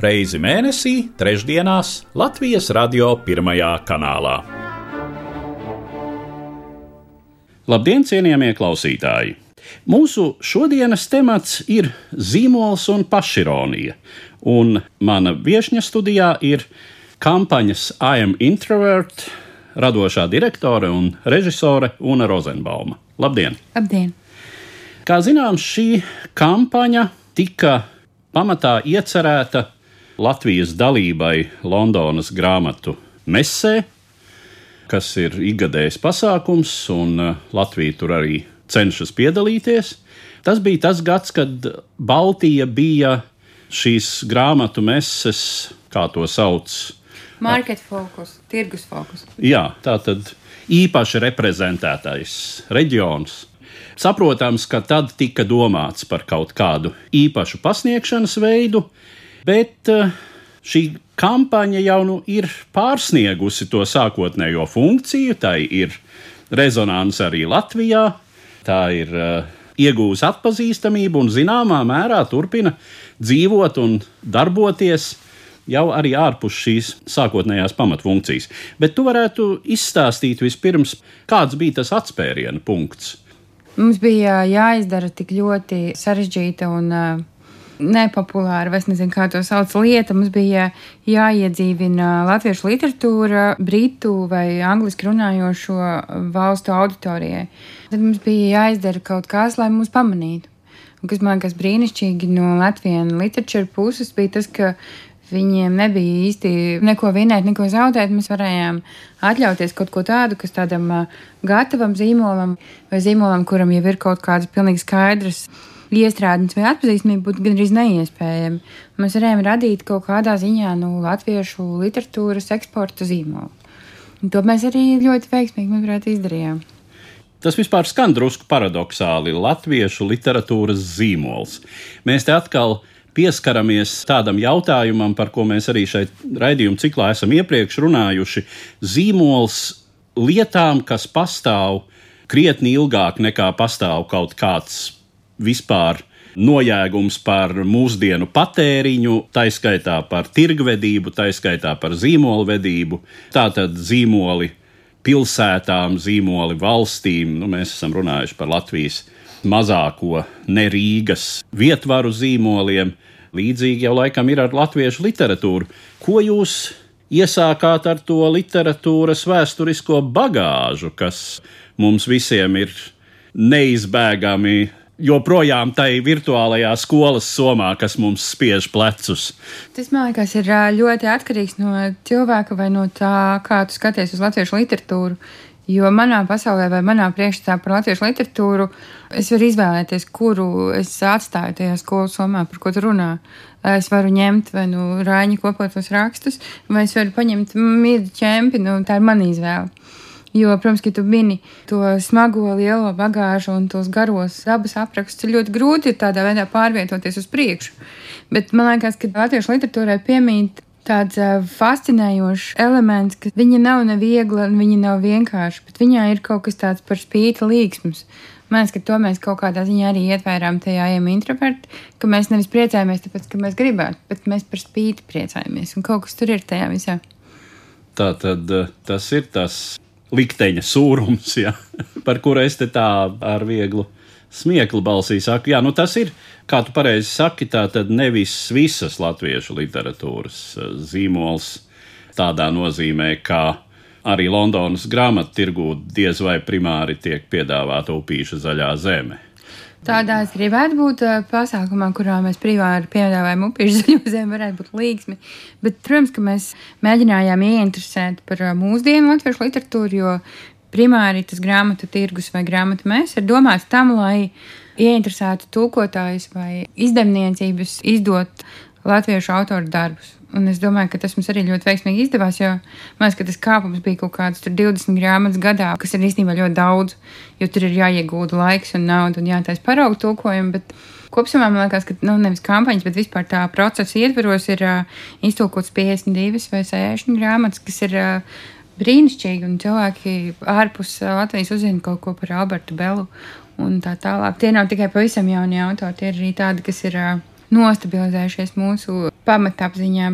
reizi mēnesī, trešdienās Latvijas radio pirmajā kanālā. Labdien, cienījamie klausītāji! Mūsu šodienas temats ir zīmols un pašironija, un mana viesņa studijā ir kampaņas I am introvert radošā direktore un režisore Una Rozenbauma. Labdien! Labdien! Kā zināms, šī kampaņa tika pamatā iecerēta Latvijas dalībai Londonas grāmatu mesē, kas ir ikgadējs pasākums, un uh, Latvija tur arī cenšas piedalīties. Tas bija tas gads, kad Baltija bija šīs grāmatu meses, kā to sauc. Market fokus, tirgus fokus. Jā, tā tad īpaši reprezentētais reģions. Saprotams, ka tad tika domāts par kaut kādu īpašu pasniegšanas veidu, bet eh, šī kampaņa jau nu ir pārsniegusi to sākotnējo funkciju. Tā ir rezonance arī Latvijā, tā ir uh, iegūst atpazīstamību un zināmā mērā turpina dzīvot un darboties. Jau arī ārpus šīs sākotnējās pamatfunkcijas. Bet tu varētu izstāstīt vispirms, kāds bija tas atspēriena punkts. Mums bija jāizdara tik ļoti sarežģīta un uh, nepopulāra, vai es nezinu, kā to sauc, lieta. Mums bija jāiedzīvina latviešu literatūra britu vai angliski runājošo valstu auditorijai. Tad mums bija jāizdara kaut kas, lai mūs pamanītu. Un kas man liekas brīnišķīgi no Latvijas literatūras puses, bija tas, ka Viņiem nebija īsti neko vinēt, neko zaudēt. Mēs varējām atļauties kaut ko tādu, kas tādam gatavam zīmolam vai zīmolam, kuram jau ir kaut kādas pilnīgi skaidras iestrādnes vai atpazīstamība būtu gandrīz neiespējami. Mēs varējām radīt kaut kādā ziņā nu, latviešu literatūras eksporta zīmolu. Un to mēs arī ļoti veiksmīgi, manuprāt, izdarījām. Tas vispār skan drusku paradoxāli - latviešu literatūras zīmols. Mēs te atkal pieskaramies tādam jautājumam, par ko mēs arī šeit raidījuma ciklā esam iepriekš runājuši. Zīmols lietām, kas pastāv krietni ilgāk nekā pastāv kaut kāds vispār nojēgums par mūsdienu patēriņu, taiskaitā par tirgvedību, taiskaitā par zīmolvedību. Tātad zīmoli pilsētām, zīmoli valstīm. Nu, mēs esam runājuši par Latvijas mazāko nerīgas vietvaru zīmoliem. Līdzīgi jau laikam ir ar latviešu literatūru. Ko jūs iesākāt ar to literatūras vēsturisko bagāžu, kas mums visiem ir neizbēgami joprojām tai virtuālajā skolas somā, kas mums spiež plecus. Tas, man liekas, ir ļoti atkarīgs no cilvēka vai no tā, kā tu skaties uz latviešu literatūru. Jo manā pasaulē, vai manā priekšstatā par latviešu literatūru, es varu izvēlēties, kuru es atstāju tajā skolas somā, par ko tu runā. Es varu ņemt vai nu rāņu kopotos rakstus, vai es varu paņemt mīļu ķempi, nu tā ir mana izvēle. Jo, protams, ka tu mini to smago, lielo bagāžu un tos garos dabas aprakstus, ir ļoti grūti tādā veidā pārvietoties uz priekšu. Bet man liekas, ka latviešu literatūrai piemīt tāds uh, fascinējošs elements, ka viņa nav neviegla un viņa nav vienkārša, bet viņā ir kaut kas tāds par spīti līgsms. Man liekas, ka to mēs kaut kādā ziņā arī ietvērām tajā ejam introverti, ka mēs nevis priecājamies tāpēc, ka mēs gribētu, bet mēs par spīti priecājamies, un kaut kas tur ir tajā visā. Tā tad tas ir tas likteņa sūrums, ja, par kuru es te tā ar vieglu smieklu balsī saku. Jā, nu tas ir, kā tu pareizi saki, tā tad nevis visas latviešu literatūras eh, zīmols tādā nozīmē, kā arī Londonas grāmatu tirgū diez vai primāri tiek piedāvāta upīša zaļā zeme. Tādā es gribētu būt pasākumā, kurā mēs privāti piedāvājam upīšu zaļo zemi, varētu būt līgsmi. Bet, protams, ka mēs mēģinājām ieinteresēt par mūsdienu latviešu literatūru, jo primāri tas grāmatu tirgus vai grāmatu mēs ir domāts tam, lai ieinteresētu tulkotājus vai izdevniecības izdot latviešu autoru darbus. Un es domāju, ka tas mums arī ļoti veiksmīgi izdevās, jo man liekas, ka tas kāpums bija kaut kāds 20 grāmatas gadā, kas ir īstenībā ļoti daudz, jo tur ir jāiegūda laiks un nauda un jātaisa paraugu tulkojumu. Bet kopumā man liekas, ka nu, nevis kampaņas, bet vispār tā procesa ietveros ir uh, iztulkots 52 vai 60 grāmatas, kas ir uh, brīnišķīgi, un cilvēki ārpus Latvijas uzzina kaut ko par Albertu Belu un tā tālāk. Tie nav tikai pavisam jauni autori, tie ir arī tādi, kas ir. Uh, nostabilizējušies mūsu pamatapziņā.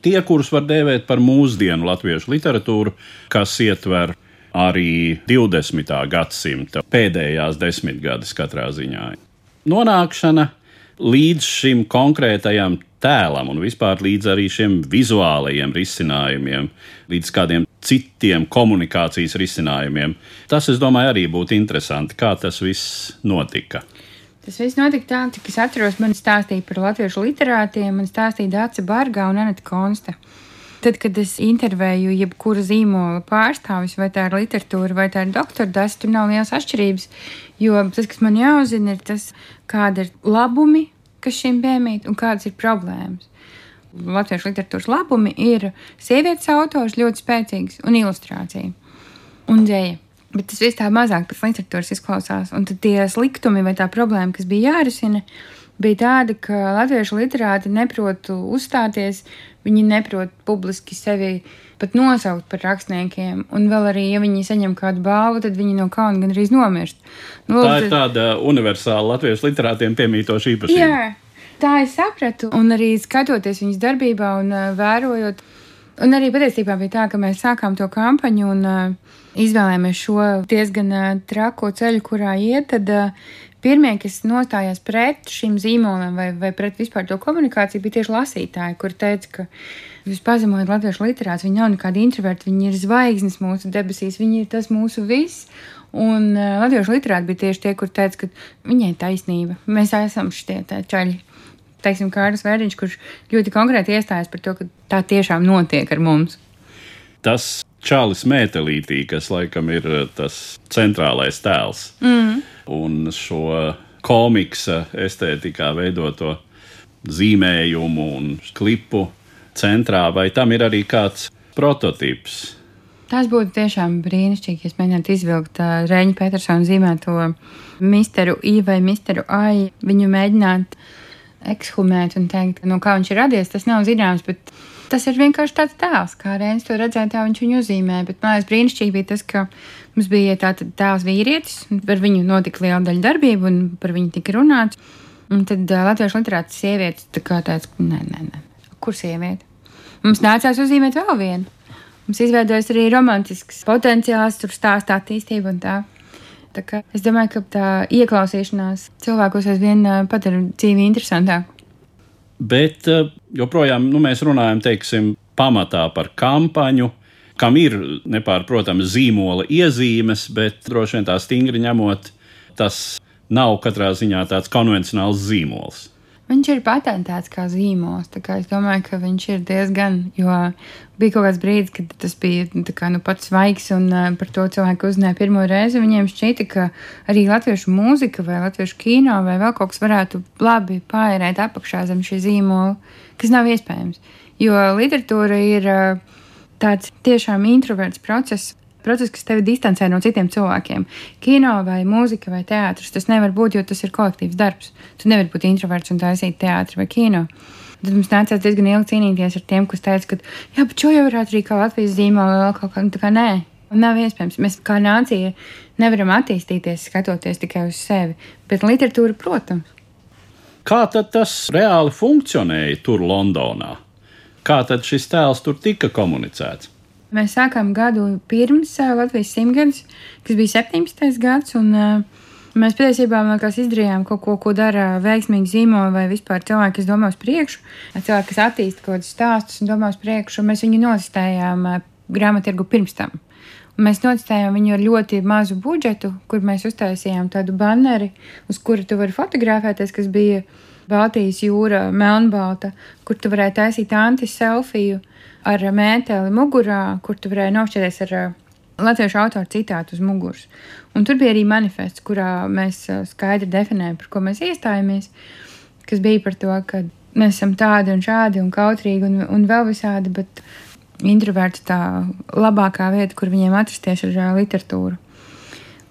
Tie, kurus var dēvēt par mūsdienu latviešu literatūru, kas ietver arī 20. gadsimta pēdējās desmitgades katrā ziņā. Nonākšana līdz šim konkrētajam tēlam un vispār līdz arī šiem vizuālajiem risinājumiem, līdz kādiem citiem komunikācijas risinājumiem. Tas, es domāju, arī būtu interesanti, kā tas viss notika. Tas viss notika tā, cik es atceros, man stāstīja par latviešu literātiem, man stāstīja Dāca Bargā un Anita Konsta. Tad, kad es intervēju jebkuru zīmola pārstāvis, vai tā ir literatūra, vai tā ir doktora dasa, tur nav liels atšķirības. Jo tas, kas man jāuzzina, ir tas, kāda ir labumi, kas šim piemīt, un kādas ir problēmas. Latviešu literatūras labumi ir sievietes autors ļoti spēcīgs un ilustrācija un dzēja. Bet tas viss tā mazāk pēc literatūras izklausās. Un tad tie sliktumi vai tā problēma, kas bija jārisina, bija tāda, ka latviešu literāti neprot uzstāties, viņi neprot publiski sevi pat nosaukt par rakstniekiem. Un vēl arī, ja viņi saņem kādu balvu, tad viņi no kauna gandrīz nomirst. Nu, tā ir tāda universāla latviešu literātiem piemītoša īpašība. Jā, tā es sapratu. Un arī skatoties viņas darbībā un vērojot. Un arī patiesībā bija tā, ka mēs sākām to kampaņu un uh, izvēlējāmies šo diezgan uh, trako ceļu, kurā iet. Tad, uh, Pirmie, kas nostājās pret šīm zīmoliem vai, vai pret vispār to komunikāciju, bija tieši lasītāji, kur teica, ka jūs pazemojat latviešu literātu, viņi nav nekādi introverti, viņi ir zvaigznes mūsu debesīs, viņi ir tas mūsu viss. Un uh, latviešu literāti bija tieši tie, kur teica, ka viņai taisnība, mēs esam šitie čaļi teiksim, Kārlis Vērdiņš, kurš ļoti konkrēti iestājas par to, ka tā tiešām notiek ar mums. Tas Čālis Mētelītī, kas laikam ir eh, tas centrālais tēls, mm. un šo komiksa estētikā veidoto zīmējumu un klipu centrā, vai tam ir arī kāds prototyps? Tas būtu tiešām brīnišķīgi, ja mēģinātu izvilkt uh, Reņģa Petersona zīmēto misteru I vai misteru Ai. Viņu mēģināt ekshumēt un teikt, no kā viņš ir radies, tas nav zināms. Tas ir vienkārši tāds tēls, kā Rēns to redzēja, tā viņš viņu uzzīmē. Bet man liekas, brīnišķīgi bija tas, ka mums bija tāds tēls vīrietis, un par viņu notika liela daļa darbību, un par viņu tika runāts. Un tad uh, latviešu literāts sievietes tā kā tāds, nē, nē, nē, kur sieviete? Mums nācās uzzīmēt vēl vienu. Mums izveidojas arī romantisks potenciāls, tur stāsta attīstība un tā. Es domāju, ka tā ieklausīšanās cilvēkos aizvien padara dzīvi interesantāku. Bet joprojām nu, mēs runājam teiksim, pamatā par kampaņu, kam ir nepārprotami zīmola iezīmes, bet droši vien tā stingri ņemot, tas nav katrā ziņā tāds konvencionāls zīmols. Viņš ir patentēts kā zīmols. Es domāju, ka viņš ir diezgan. Jo bija kaut kāds brīdis, kad tas bija kā, nu, pats svaigs, un uh, par to cilvēku uzzināja pirmo reizi. Viņiem šķita, ka arī latviešu mūzika, vai latviešu kino, vai vēl kaut kas varētu labi pārēt apakšā zem šī zīmola, kas nav iespējams. Jo literatūra ir uh, tāds tiešām introverts process, process, kas tevi distancē no citiem cilvēkiem. Kino vai mūzika vai teātris tas nevar būt, jo tas ir kolektīvs darbs. Tu nevari būt introverts un taisīt teātri vai kino. Tad mums nācās diezgan ilgi cīnīties ar tiem, kas teica, ka, jā, bet šo jau varētu arī kā Latvijas zīmola vēl kaut kā, nu, tā kā nē. Nav iespējams. Mēs kā nācija nevaram attīstīties skatoties tikai uz sevi, bet literatūra, protams. Kā tad tas reāli funkcionēja tur Londonā? Kā tad šis tēls tur tika komunicēts? Mēs sākām gadu pirms Latvijas simtgadus, kas bija 17. gads. Un, uh, Mēs patiesībā liekas, izdarījām kaut ko, ko dara veiksmīgi zīmoli vai vispār cilvēki, kas domā uz priekšu. Cilvēki, kas attīsta kaut kādus stāstus un domā uz priekšu, mēs viņu nostājām grāmattirgu pirms tam. Un mēs nostājām viņu ar ļoti mazu budžetu, kur mēs uztaisījām tādu banneri, uz kura tu vari fotografēties, kas bija Baltijas jūra, melnbalta, kur tu varēji taisīt anti-selfiju ar mēteli mugurā, kur tu varēji nošķirties ar uh, latviešu autoru citātu uz muguras. Un tur bija arī manifests, kurā mēs uh, skaidri definējam, par ko mēs iestājāmies, kas bija par to, ka mēs esam tādi un šādi un kautrīgi un, un vēl visādi, bet introverti tā labākā vieta, kur viņiem atrasties, ir literatūra.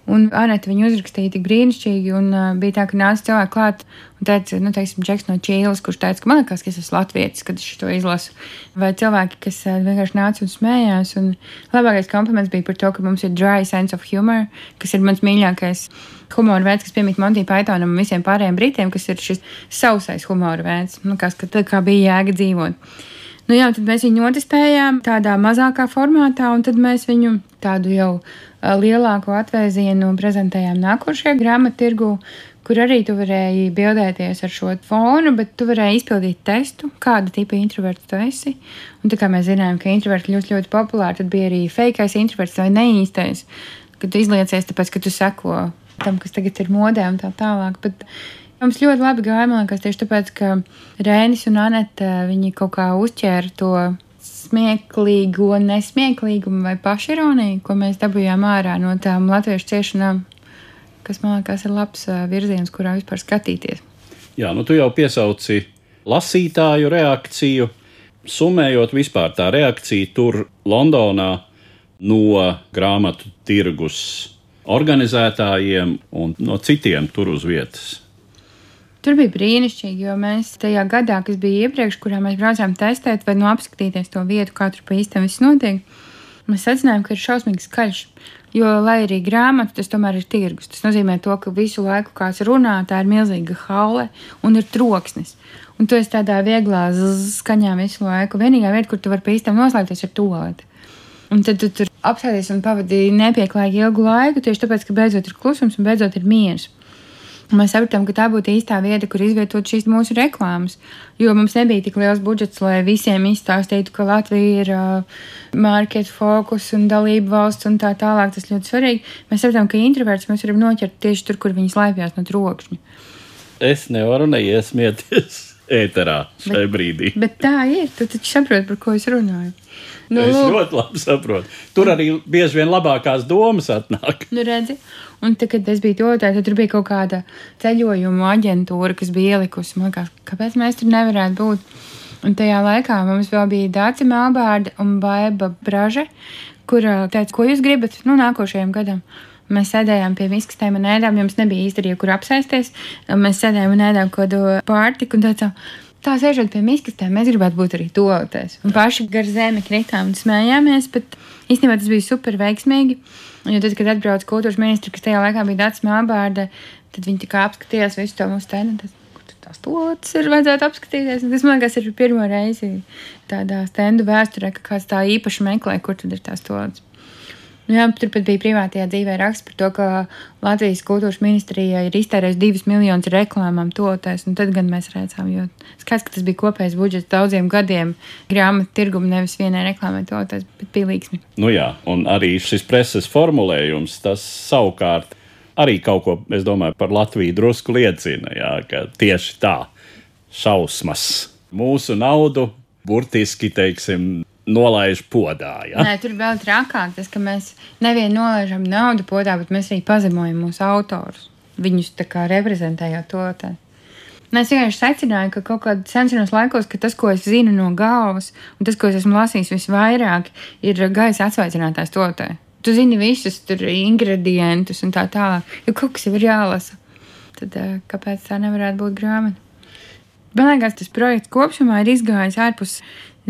Un Anita viņu uzrakstīja tik brīnišķīgi, un uh, bija tā, ka nāca cilvēki klāt un teica, nu, teiksim, Džeks no Čīles, kurš teica, ka man liekas, ka es esmu latvietis, kad es to izlasu. Vai cilvēki, kas uh, vienkārši nāca un smējās. Un labākais kompliments bija par to, ka mums ir dry sense of humor, kas ir mans mīļākais humora veids, kas piemīt Monty Pythonam un visiem pārējiem britiem, kas ir šis sausais humora veids, nu, kas ka, kā bija jēga dzīvot. Nu, jā, tad mēs viņu notestējām tādā mazākā formātā, un tad mēs viņu tādu jau lielāko atvēzienu prezentējām nākošajā grāmattirgu, kur arī tu varēji bildēties ar šo fonu, bet tu varēji izpildīt testu, kāda tipa introverts tu esi. Un tā kā mēs zinājām, ka introverti ļoti, ļoti populāri, tad bija arī fejkais introverts vai neīstais, kad tu izliecies tāpēc, ka tu seko tam, kas tagad ir modē un tā tālāk. Bet Mums ļoti labi gāja, man liekas, tieši tāpēc, ka Rēnis un Anete viņi kaut kā uzķēra to smieklīgo, nesmieklīgumu vai pašironiju, ko mēs dabūjām ārā no tām latviešu ciešanām, kas man liekas ir labs virziens, kurā vispār skatīties. Jā, nu tu jau piesauci lasītāju reakciju. Summējot vispār tā reakcija tur Londonā no grāmatu tirgus organizētājiem un no citiem tur uz vietas. Tur bija brīnišķīgi, jo mēs tajā gadā, kas bija iepriekš, kurā mēs braucām testēt vai nu apskatīties to vietu, kā tur pa īstam viss notiek, mēs secinājām, ka ir šausmīgi skaļš. Jo, lai arī grāmata, tas tomēr ir tirgus. Tas nozīmē, to, ka visu laiku kāds runā, tā ir milzīga haule un ir troksnis. Un tu esi tādā vieglā skaņā visu laiku. Vienīgā vieta, kur tu vari pēc tam noslēgties, ir tolēta. Un tad tu tur apsēdies un pavadīji nepieklājīgi ilgu laiku, tieši tāpēc, ka beidzot ir klusums un beidzot ir miers. Mēs sapratām, ka tā būtu īstā vieta, kur izvietot šīs mūsu reklāmas. Jo mums nebija tik liels budžets, lai visiem izstāstītu, ka Latvija ir uh, market fokus un dalība valsts un tā tālāk. Tas ļoti svarīgi. Mēs sapratām, ka introverts mēs varam noķert tieši tur, kur viņi slēpjas no trokšņa. Es nevaru neiesmieties ēterā šai bet, brīdī. Bet tā ir. Tu taču saproti, par ko es runāju. Nu, es lūk. ļoti labi saprotu. Tur arī bieži vien labākās domas atnāk. Nu, redzi. Un tad, kad es biju tolotājs, tad tur bija kaut kāda ceļojumu aģentūra, kas bija ielikusi. Man liekas, kāpēc mēs tur nevarētu būt? Un tajā laikā mums vēl bija Dāca Melbārda un Baiba Braže, kur teica, ko jūs gribat nu, nākošajam gadam. Mēs sēdējām pie miskastēm un ēdām, jums nebija īsti kur apsēsties. Mēs sēdējām un ēdām kaut kādu pārtiku un teicām, tā sēžot pie miskastēm, mēs gribētu būt arī tolotēs. Un paši gar zemi kritām un smējāmies, bet īstenībā tas bija super veiksmīgi. Jo tad, kad atbrauca kultūras ministra, kas tajā laikā bija Dārts Mābārda, tad viņi tikai apskatījās visu to mūsu tēnu. Tās tolotas ir vajadzētu apskatīties. Tas, man liekas, ir pirmo reizi tādā stendu vēsturē, ka kāds tā īpaši meklē, kur tad ir tās tolotas. Nu jā, turpat bija privātajā dzīvē raksts par to, ka Latvijas kultūras ministrijā ir iztērējis divus miljonus reklāmām tolotēs, un tad gan mēs redzam, jo skaidrs, ka tas bija kopējs budžets daudziem gadiem. Grāmatu tirgumu, nevis vienai reklāmai tolotēs, bet bija līgsmi. Nu jā, un arī šis preses formulējums, tas savukārt arī kaut ko, es domāju, par Latviju drusku liecina, jā, ka tieši tā šausmas. Mūsu naudu burtiski, teiksim, nolaiž podā. Ja? Nē, tur vēl trakāk tas, ka mēs nevienu nolaižam naudu podā, bet mēs arī pazemojam mūsu autorus. Viņus tā kā reprezentējot to. Tā. Es vienkārši secināju, ka kaut kādā sensenos laikos, ka tas, ko es zinu no galvas, un tas, ko es esmu lasījis visvairāk, ir gaisa atsveicinātājs totē. Tu zini visus tur ingredientus un tā tālāk, jo kaut kas jau ir jālasa. Tad kāpēc tā nevarētu būt grāmata? Man liekas, tas projekts kopumā ir izgājis ārpus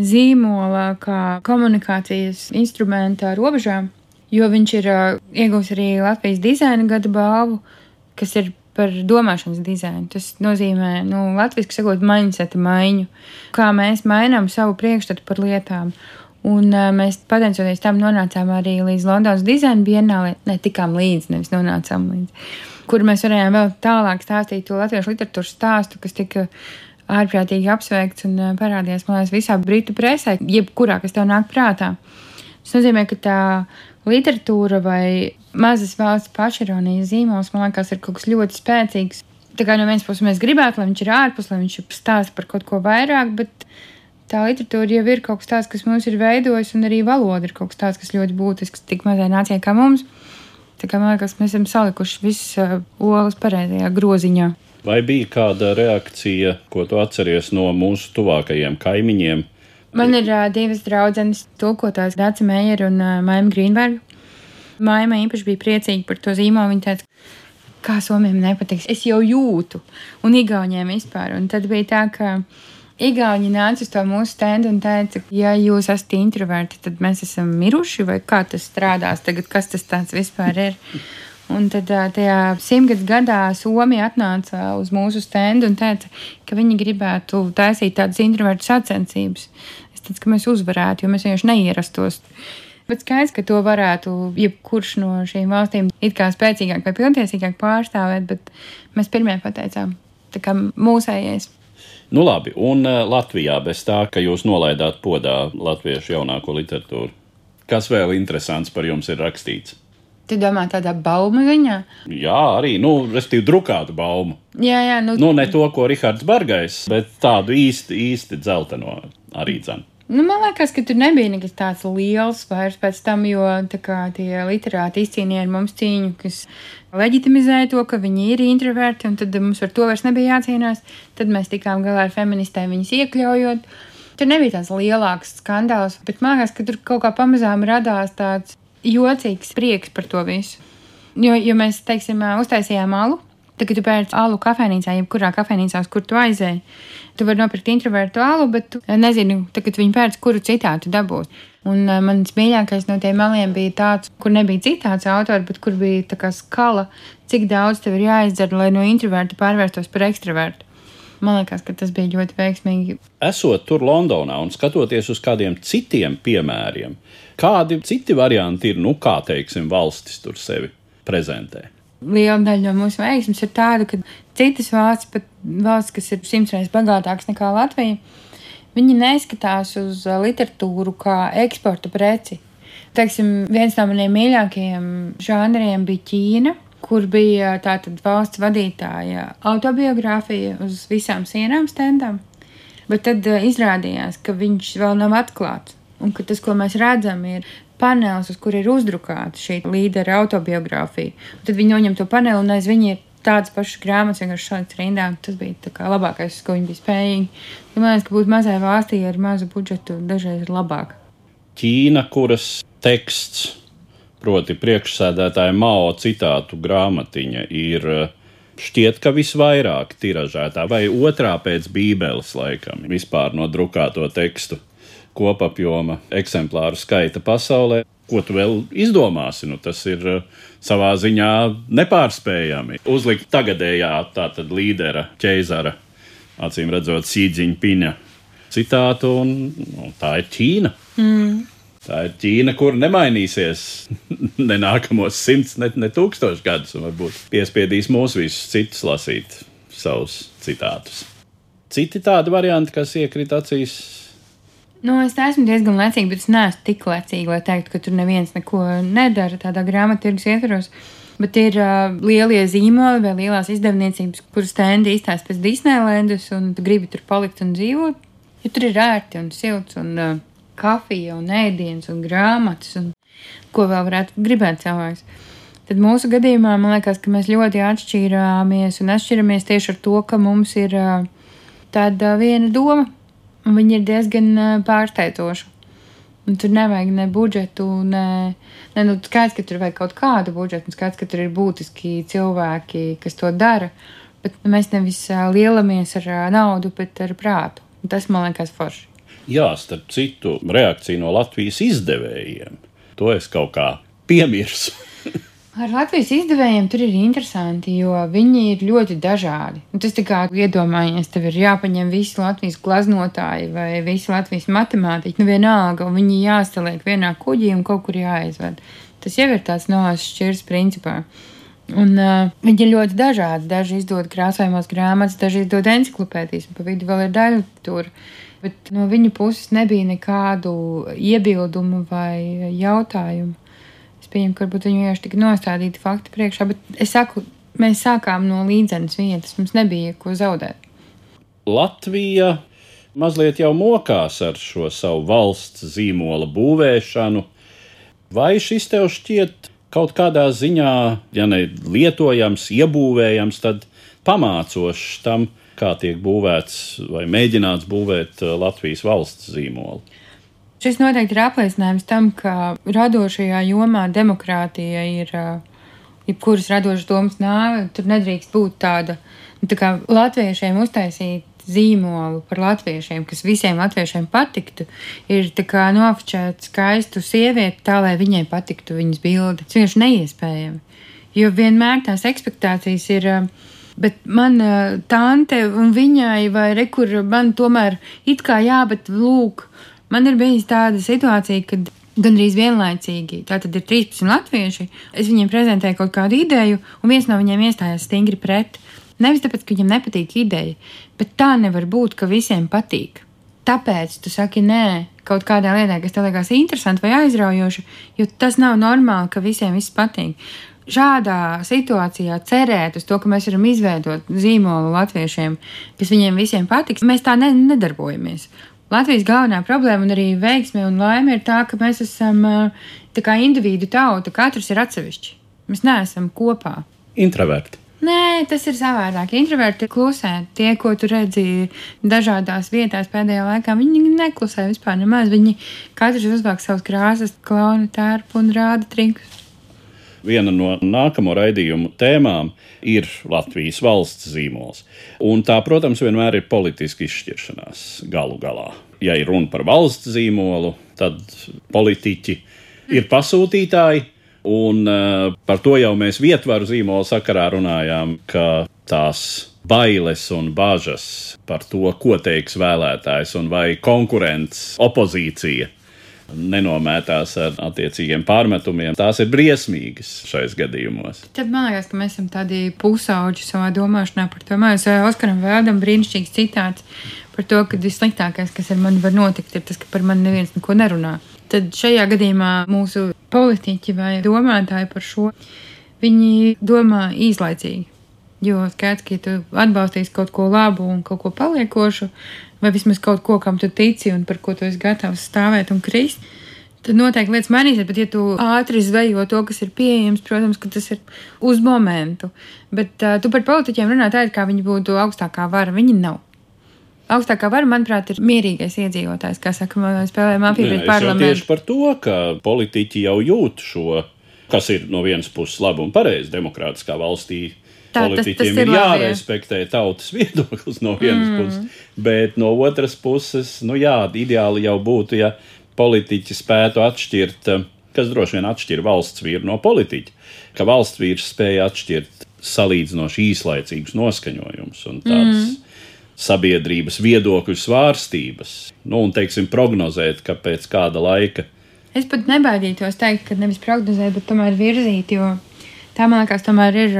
zīmola kā komunikācijas instrumenta robežām, jo viņš ir uh, iegūs arī Latvijas dizaina gada balvu, kas ir par domāšanas dizainu. Tas nozīmē, nu, latviešu sakot, mainseta maiņu, kā mēs mainām savu priekšstatu par lietām. Un uh, mēs pateicoties tam nonācām arī līdz Londonas dizaina bienālē, ne tikām līdzi, nevis nonācām līdzi, kur mēs varējām vēl tālāk stāstīt to latviešu literatūras stāstu, kas tika ārprātīgi apsveikts un eh, parādījās, man liekas, visā britu presē, jebkurā, kas tev nāk prātā. Tas nozīmē, ka tā literatūra vai mazas valsts pašironijas zīmols, man liekas, ir kaut kas ļoti spēcīgs. Tā kā no vienas puses mēs gribētu, lai viņš ir ārpus, lai viņš stāsta par kaut ko vairāk, bet tā literatūra jau ir kaut kas tāds, kas mums ir veidojis, un arī valoda ir kaut kas tāds, kas ļoti būtisks tik mazai nācijai kā mums. Tā kā man liekas, mēs esam salikuši visas uh, olas pareizajā groziņā. Vai bija kāda reakcija, ko tu atceries no mūsu tuvākajiem kaimiņiem? Man ir uh, divas draudzenes, tulkotājs Dācis Meijers un uh, Maija Grīnberga. Maija īpaši bija priecīga par to zīmolu. Viņa teica, kā somiem nepatiks. Es jau jūtu, un igauniem vispār. Un tad bija tā, ka Igauni nāca uz to mūsu stendu un teica, ja jūs esat introverti, tad mēs esam miruši, vai kā tas strādās tagad, kas tas vispār ir. Un tad tajā simtgadus gadā Somija atnāca uz mūsu stendu un teica, ka viņi gribētu taisīt tādas introvertu sacensības. Es teicu, ka mēs uzvarētu, jo mēs vienkārši neierastos. Bet skaidrs, ka to varētu jebkurš no šīm valstīm it kā spēcīgāk vai pilntiesīgāk pārstāvēt, bet mēs pirmie pateicām, tā kā mūsējais. Nu, labi, un Latvijā bez tā, ka jūs nolaidāt podā latviešu jaunāko literatūru. Kas vēl interesants par jums ir rakstīts? Tu domā tādā baumu ziņā? Jā, arī, nu, respektīvi, drukātu baumu. Jā, jā, nu, Nu, ne to, ko Rihards Bargais, bet tādu īsti, īsti dzelteno arī dzēnu. Nu, man liekas, ka tur nebija nekas tāds liels vairs pēc tam, jo kā, tie literāti izcīnīja ar mums cīņu, kas leģitimizēja to, ka viņi ir introverti, un tad mums ar to vairs nebija jācīnās. Tad mēs tikām galā ar feministēm, viņas iekļaujot. Tur nebija tāds lielāks skandāls, bet man liekas, ka tur kaut kā pamazām radās tāds jocīgs prieks par to visu. Jo, jo mēs, teiksim, uztaisījām alu, Tagad, kad tu pērci alu kafejnīcā, jebkurā kafejnīcā, kur tu aizēji, tu vari nopirkt introvertu alu, bet tu nezini, tagad viņi pērc, kuru citātu dabūt. Un uh, mans mīļākais no tiem maliem bija tāds, kur nebija citāts autors, bet kur bija tā kā skala, cik daudz tev ir jāizdara, lai no introverta pārvērstos par ekstravertu. Man liekas, ka tas bija ļoti veiksmīgi. Esot tur Londonā un skatoties uz kādiem citiem piemēriem, kādi citi varianti ir, nu, kā teiksim, valstis tur sevi prezentē? liela daļa no mūsu veiksmes ir tāda, ka citas valsts, pat valsts, kas ir simts reizes bagātākas nekā Latvija, viņi neskatās uz literatūru kā eksporta preci. Teiksim, viens no maniem mīļākajiem žanriem bija Ķīna, kur bija uh, tātad valsts vadītāja autobiogrāfija uz visām sienām stendām, bet tad uh, izrādījās, ka viņš vēl nav atklāts. Un ka tas, ko mēs redzam, ir panelis, uz kur ir uzdrukāta šī līdera autobiogrāfija. Un tad viņi noņem to paneli un aiz viņa ir tādas pašas grāmatas, vienkārši šādas rindā. Tas bija labākais, ko viņi bija spējīgi. Ja man liekas, ka būt mazai valstī ar mazu budžetu dažreiz ir labāk. Ķīna, kuras teksts, proti, priekšsēdētāja Mao citātu grāmatiņa, ir šķiet, ka visvairāk tiražētā vai otrā pēc Bībeles laikam vispār no drukāto tekstu kopapjoma eksemplāru skaita pasaulē. Ko tu vēl izdomāsi? Nu, tas ir uh, savā ziņā nepārspējami. Uzlikt tagadējā tātad līdera ķeizara, acīm redzot, sīdziņa piņa citātu, un nu, tā ir Ķīna. Mm. Tā ir Ķīna, kur nemainīsies ne nākamos simts, ne, ne tūkstošus gadus, un varbūt piespiedīs mūs visus citus lasīt savus citātus. Citi tādi varianti, kas iekrīt acīs, Nu, es esmu diezgan lecīga, bet es neesmu tik lecīga, lai teiktu, ka tur neviens neko nedara tādā grāmatvedības ietvaros. Bet ir uh, lielie zīmoli vai lielās izdevniecības, kuras stendi izstāsta pēc Disneylandas, un tu gribi tur palikt un dzīvot. Jo tur ir ērti un silts, un uh, kafija, un ēdiens, un grāmatas, un ko vēl varētu gribēt cilvēks. Tad mūsu gadījumā man liekas, ka mēs ļoti atšķirāmies un atšķiramies tieši ar to, ka mums ir tāda viena doma un viņi ir diezgan pārsteidzoši. Un tur nevajag ne budžetu, ne, ne nu, skaidrs, ka tur vajag kaut kādu budžetu, un skaidrs, ka tur ir būtiski cilvēki, kas to dara. Bet mēs nevis lielamies ar naudu, bet ar prātu. Un tas man liekas forši. Jā, starp citu, reakcija no Latvijas izdevējiem. To es kaut kā piemirsu. Ar Latvijas izdevējiem tur ir interesanti, jo viņi ir ļoti dažādi. Un tas tā kā iedomājies, tev ir jāpaņem visi Latvijas glaznotāji vai visi Latvijas matemātiķi, nu vienalga, viņi jāsaliek vienā kuģī un kaut kur jāizved. Tas jau ir tāds nošķirs principā. Un uh, viņi ir ļoti dažādi. Daži izdod krāsojumos grāmatas, daži izdod enciklopēdijas, un pa vidu vēl ir daļa tur. Bet no viņu puses nebija nekādu iebildumu vai jautājumu pieņemu, ka varbūt viņi vienkārši tika nostādīti fakti priekšā, bet es saku, mēs sākām no līdzenas vietas, mums nebija ko zaudēt. Latvija mazliet jau mokās ar šo savu valsts zīmola būvēšanu. Vai šis tev šķiet kaut kādā ziņā, ja ne lietojams, iebūvējams, tad pamācošs tam, kā tiek būvēts vai mēģināts būvēt uh, Latvijas valsts zīmolu. Šis noteikti ir apliecinājums tam, ka radošajā jomā demokrātija ir uh, jebkuras radošas domas nāve. Tur nedrīkst būt tāda, nu, tā kā latviešiem uztaisīt zīmolu par latviešiem, kas visiem latviešiem patiktu, ir tā kā nofočēt skaistu sievieti tā, lai viņai patiktu viņas bilde. Tas vienkārši neiespējami. Jo vienmēr tās ekspektācijas ir. Bet man tante un viņai, vai rekur, man tomēr it kā jā, bet lūk, man ir bijis tāda situācija, kad gandrīz vienlaicīgi. Tātad ir 13 latvieši. Es viņiem prezentēju kaut kādu ideju, un viens no viņiem iestājās stingri pret. Nevis tāpēc, ka viņam nepatīk ideja, bet tā nevar būt, ka visiem patīk. Tāpēc tu saki nē kaut kādā lietā, kas tev liekas interesanti vai aizraujoši, jo tas nav normāli, ka visiem viss patīk. Šādā situācijā cerēt uz to, ka mēs varam izveidot zīmolu latviešiem, kas viņiem visiem patiks, mēs tā ne, nedarbojamies. Latvijas galvenā problēma un arī veiksme un laime ir tā, ka mēs esam tā kā individu tauta, katrs ir atsevišķi. Mēs neesam kopā. Introverti. Nē, tas ir savādāk. Introverti klusē. Tie, ko tu redzi dažādās vietās pēdējā laikā, viņi neklusē vispār nemaz. Viņi katrs uzvāk savas krāsas, klauna tērpu un rāda trikus. Viena no nākamo raidījumu tēmām ir Latvijas valsts zīmols. Un tā, protams, vienmēr ir politiska izšķiršanās galu galā. Ja ir runa par valsts zīmolu, tad politiķi ir pasūtītāji Un uh, par to jau mēs vietvaru zīmola sakarā runājām, ka tās bailes un bažas par to, ko teiks vēlētājs un vai konkurents, opozīcija nenomētās ar attiecīgiem pārmetumiem. Tās ir briesmīgas šais gadījumos. Tad man liekas, ka mēs esam tādi pusauģi savā domāšanā par to. Mēs Oskaram Vēdam brīnišķīgs citāts par to, ka vissliktākais, kas ar mani var notikt, ir tas, ka par mani neviens neko nerunā tad šajā gadījumā mūsu politiķi vai domātāji par šo, viņi domā īslaicīgi. Jo skaidrs, ka ja tu atbalstīsi kaut ko labu un kaut ko paliekošu, vai vismaz kaut ko, kam tu tici un par ko tu esi gatavs stāvēt un krist, tad noteikti lietas mainīsies. Bet, ja tu ātri zvejo to, kas ir pieejams, protams, ka tas ir uz momentu. Bet uh, tu par politiķiem runā tā, it kā viņi būtu augstākā vara. Viņi nav augstākā vara, manuprāt, ir mierīgais iedzīvotājs, kā saka, spēlē mafiju pret parlamentu. Tieši par to, ka politiķi jau jūt šo, kas ir no vienas puses labi un pareizi demokrātiskā valstī. Tā, Politiķiem tas, tas ir, ir jārespektē tautas viedoklis no vienas mm. puses, bet no otras puses, nu jā, ideāli jau būtu, ja politiķi spētu atšķirt, kas droši vien atšķir valsts vīru no politiķa, ka valsts vīrs spēja atšķirt salīdzinoši īslaicīgus noskaņojumus un tādas. Mm sabiedrības viedokļu svārstības, nu, un, teiksim, prognozēt, ka pēc kāda laika. Es pat nebaidītos teikt, ka nevis prognozēt, bet tomēr virzīt, jo tā, man liekas, tomēr ir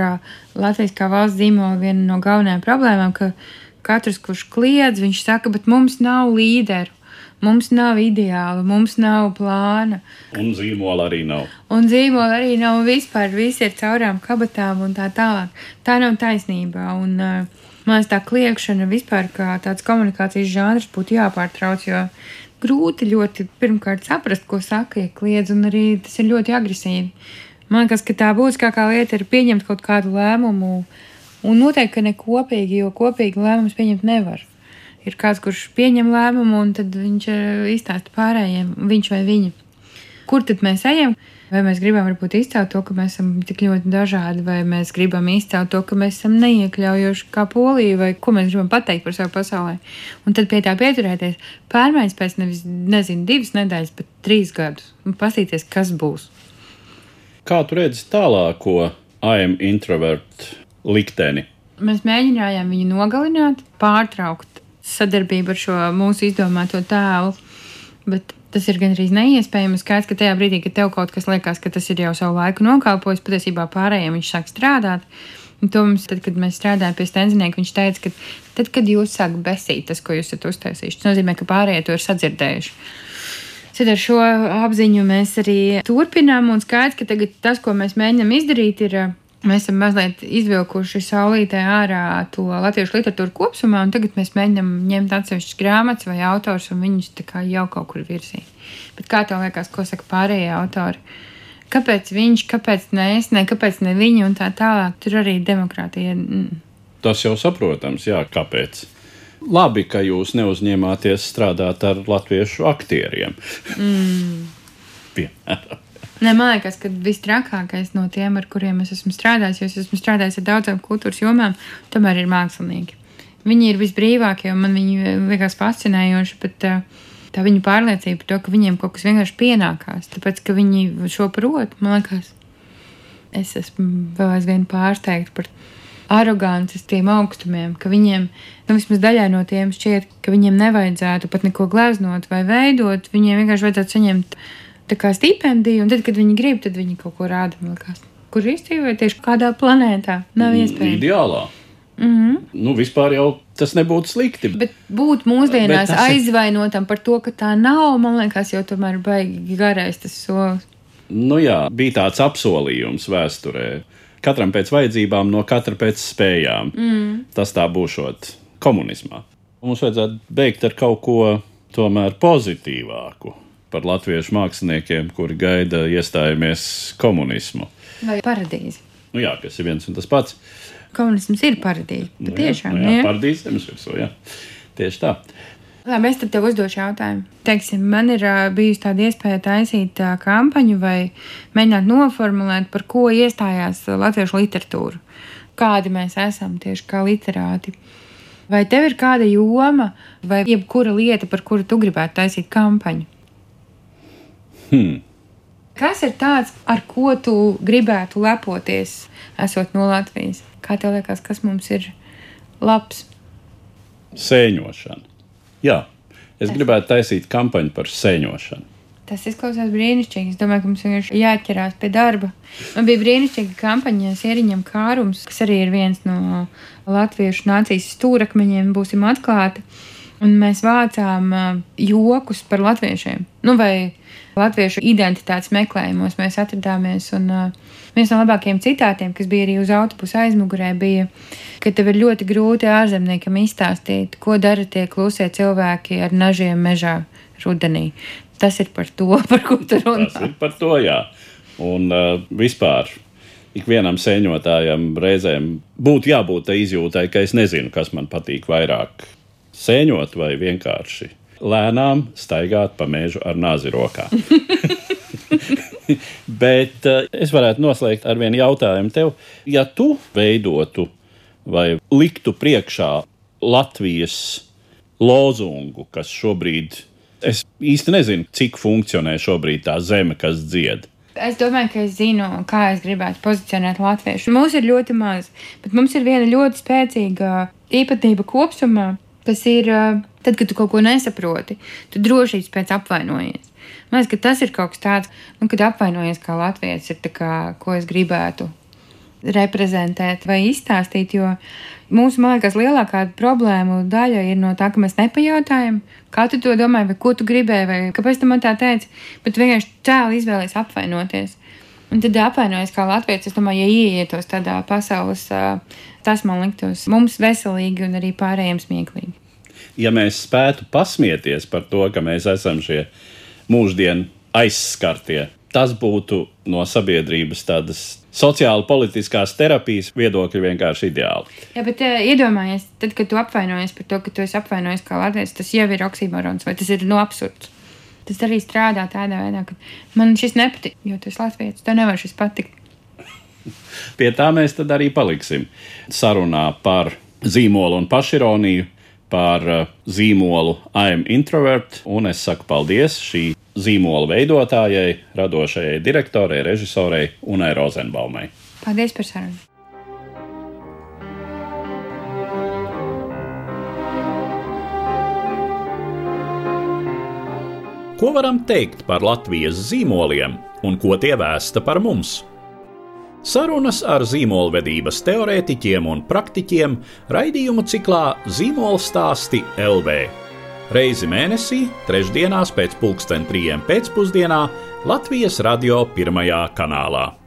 Latvijas kā valsts zīmola viena no galvenajām problēmām, ka katrs, kurš kliedz, viņš saka, bet mums nav līderu. Mums nav ideāla, mums nav plāna. Un zīmola arī nav. Un zīmola arī nav vispār. Visi ir caurām kabatām un tā tālāk. Tā nav taisnība. Un, uh, Man liekas, tā kliēkšana vispār kā tāds komunikācijas žanrs būtu jāpārtrauc, jo grūti ļoti pirmkārt saprast, ko saka, ja kliedz, un arī tas ir ļoti agresīvi. Man liekas, ka tā būtiskākā lieta ir pieņemt kaut kādu lēmumu, un noteikti, ka ne kopīgi, jo kopīgi lēmumus pieņemt nevar. Ir kāds, kurš pieņem lēmumu, un tad viņš izstāsta pārējiem, viņš vai viņa. Kur tad mēs ejam? Vai mēs gribam varbūt izcelt to, ka mēs esam tik ļoti dažādi, vai mēs gribam izcelt to, ka mēs esam neiekļaujoši kā polija, vai ko mēs gribam pateikt par savu pasaulē. Un tad pie tā pieturēties, pārmaiņas pēc nevis, nezinu, divas nedēļas, bet trīs gadus, un pasīties, kas būs. Kā tu redzi tālāko AM introvert likteni? Mēs mēģinājām viņu nogalināt, pārtraukt sadarbību ar šo mūsu izdomāto tēlu, bet tas ir gandrīz neiespējami. Skaidrs, ka tajā brīdī, kad tev kaut kas liekas, ka tas ir jau savu laiku nokalpojis, patiesībā pārējiem viņš sāk strādāt. Un to mums, tad, kad mēs strādājām pie stendinieka, viņš teica, ka tad, kad jūs sākat besīt tas, ko jūs esat uztaisījuši, tas nozīmē, ka pārējie to ir sadzirdējuši. Tad ar šo apziņu mēs arī turpinām, un skaidrs, ka tas, ko mēs mēģinām izdarīt, ir Mēs esam mazliet izvilkuši saulītē ārā to latviešu literatūru kopumā, un tagad mēs mēģinām ņemt atsevišķas grāmatas vai autors un viņus jau kaut kur virzīt. Bet kā tev liekas, ko saka pārējie autori? Kāpēc viņš, kāpēc ne es, ne kāpēc ne viņi un tā tālāk? Tur arī demokrātija Tas jau saprotams, jā, kāpēc. Labi, ka jūs neuzņēmāties strādāt ar latviešu aktieriem. Mm. Piemēram. Ne, man liekas, ka visstrakākais no tiem, ar kuriem es esmu strādājis, jo es esmu strādājis ar daudzām kultūras jomām, tomēr ir mākslinieki. Viņi ir visbrīvākie, un man viņi liekas fascinējoši, bet uh, tā viņu pārliecība par to, ka viņiem kaut kas vienkārši pienākās, tāpēc, ka viņi šo prot, man liekas, es esmu vēl aizvien pārsteigta par arogances tiem augstumiem, ka viņiem, nu, vismaz daļai no tiem šķiet, ka viņiem nevajadzētu pat neko gleznot vai veidot, viņiem vienkārši vajadzētu saņemt tā kā stipendiju, un tad, kad viņi grib, tad viņi kaut ko rāda. Likās, kur īstenībā tieši kādā planētā nav mm, iespējams. Ideālā. Mm -hmm. Nu, vispār jau tas nebūtu slikti. Bet būt mūsdienās aizvainotam par to, ka tā nav, man liekas, jau tomēr baigi garais tas solis. Nu jā, bija tāds apsolījums vēsturē. Katram pēc vajadzībām, no katra pēc spējām. Mm. Tas tā būšot komunismā. Mums vajadzētu beigt ar kaut ko tomēr pozitīvāku par latviešu māksliniekiem, kuri gaida iestājamies komunismu. Vai paradīzi? Nu jā, kas ir viens un tas pats. Komunisms ir paradīze. Nu, jā, nu jā, paradīze zemes virsū, jā. Tieši tā. Labi, es tev uzdošu jautājumu. Teiksim, man ir uh, bijusi tāda iespēja taisīt uh, kampaņu vai mēģināt noformulēt, par ko iestājās latviešu literatūra. Kādi mēs esam tieši kā literāti. Vai tev ir kāda joma vai jebkura lieta, par kuru tu gribētu taisīt kampaņu? Hmm. Kas ir tāds, ar ko tu gribētu lepoties, esot no Latvijas? Kā tev liekas, kas mums ir labs? Sēņošana. Jā, es gribētu taisīt kampaņu par sēņošanu. Tas izklausās brīnišķīgi. Es domāju, ka mums vienkārši jāķerās pie darba. Man bija brīnišķīga kampaņa Sieriņam Kārums, kas arī ir viens no latviešu nācijas stūrakmeņiem, būsim atklāti. Un mēs vācām jokus par latviešiem. Nu, vai latviešu identitātes meklējumos mēs atradāmies. Un, uh, viens no labākajiem citātiem, kas bija arī uz autobusa aizmugurē, bija, ka tev ir ļoti grūti ārzemniekam izstāstīt, ko dara tie klusie cilvēki ar nažiem mežā rudenī. Tas ir par to, par ko tu runā. Tas ir par to, jā. Un uh, vispār ikvienam sēņotājam reizēm būtu jābūt tai izjūtai, ka es nezinu, kas man patīk vairāk - sēņot vai vienkārši lēnām staigāt pa mežu ar nāzi rokā. Bet uh, es varētu noslēgt ar vienu jautājumu tev. Ja tu veidotu vai liktu priekšā Latvijas lozungu, kas šobrīd, es īsti nezinu, cik funkcionē šobrīd tā zeme, kas dzied. Es domāju, ka es zinu, kā es gribētu pozicionēt latviešu. Mums ir ļoti maz, bet mums ir viena ļoti spēcīga īpatnība kopumā, kas ir Tad, kad tu kaut ko nesaproti, tu drošības pēc apvainojies. Man liekas, ka tas ir kaut kas tāds, nu, kad apvainojies kā latviečs, ir kā, ko es gribētu reprezentēt vai izstāstīt. Jo mūsu, man liekas, lielākā problēma daļa ir no tā, ka mēs nepajautājam, kā tu to domāji, vai ko tu gribēji, vai kāpēc tu man tā teici. Bet vienkārši cēlā izvēlēties apvainoties. Un tad apvainojas kā latviečs. Es domāju, ja ieietos tādā pasaules, tas man liktos mums veselīgi un arī pārējiem smieklīgi ja mēs spētu pasmieties par to, ka mēs esam šie mūždienu aizskartie, tas būtu no sabiedrības tādas sociāli politiskās terapijas viedokļa vienkārši ideāli. Jā, bet uh, iedomājies, tad, kad tu apvainojies par to, ka tu esi apvainojis kā latviečs, tas jau ir oksimorons vai tas ir no absurds. Tas arī strādā tādā veidā, ka man šis nepatīk, jo tu esi latviečs, tev nevar šis patikt. Pie tā mēs tad arī paliksim sarunā par zīmolu un pašironiju par uh, zīmolu I'm Introvert, un es saku paldies šī zīmola veidotājai, radošajai direktorei, režisorei Unai Rozenbaumai. Paldies par sarunu! Ko varam teikt par Latvijas zīmoliem un ko tie vēsta par mums? Sarunas ar zīmolvedības teorētiķiem un praktiķiem raidījumu ciklā Zīmola stāsti LV. Reizi mēnesī, trešdienās pēc pulksten trijiem pēcpusdienā Latvijas radio pirmajā kanālā.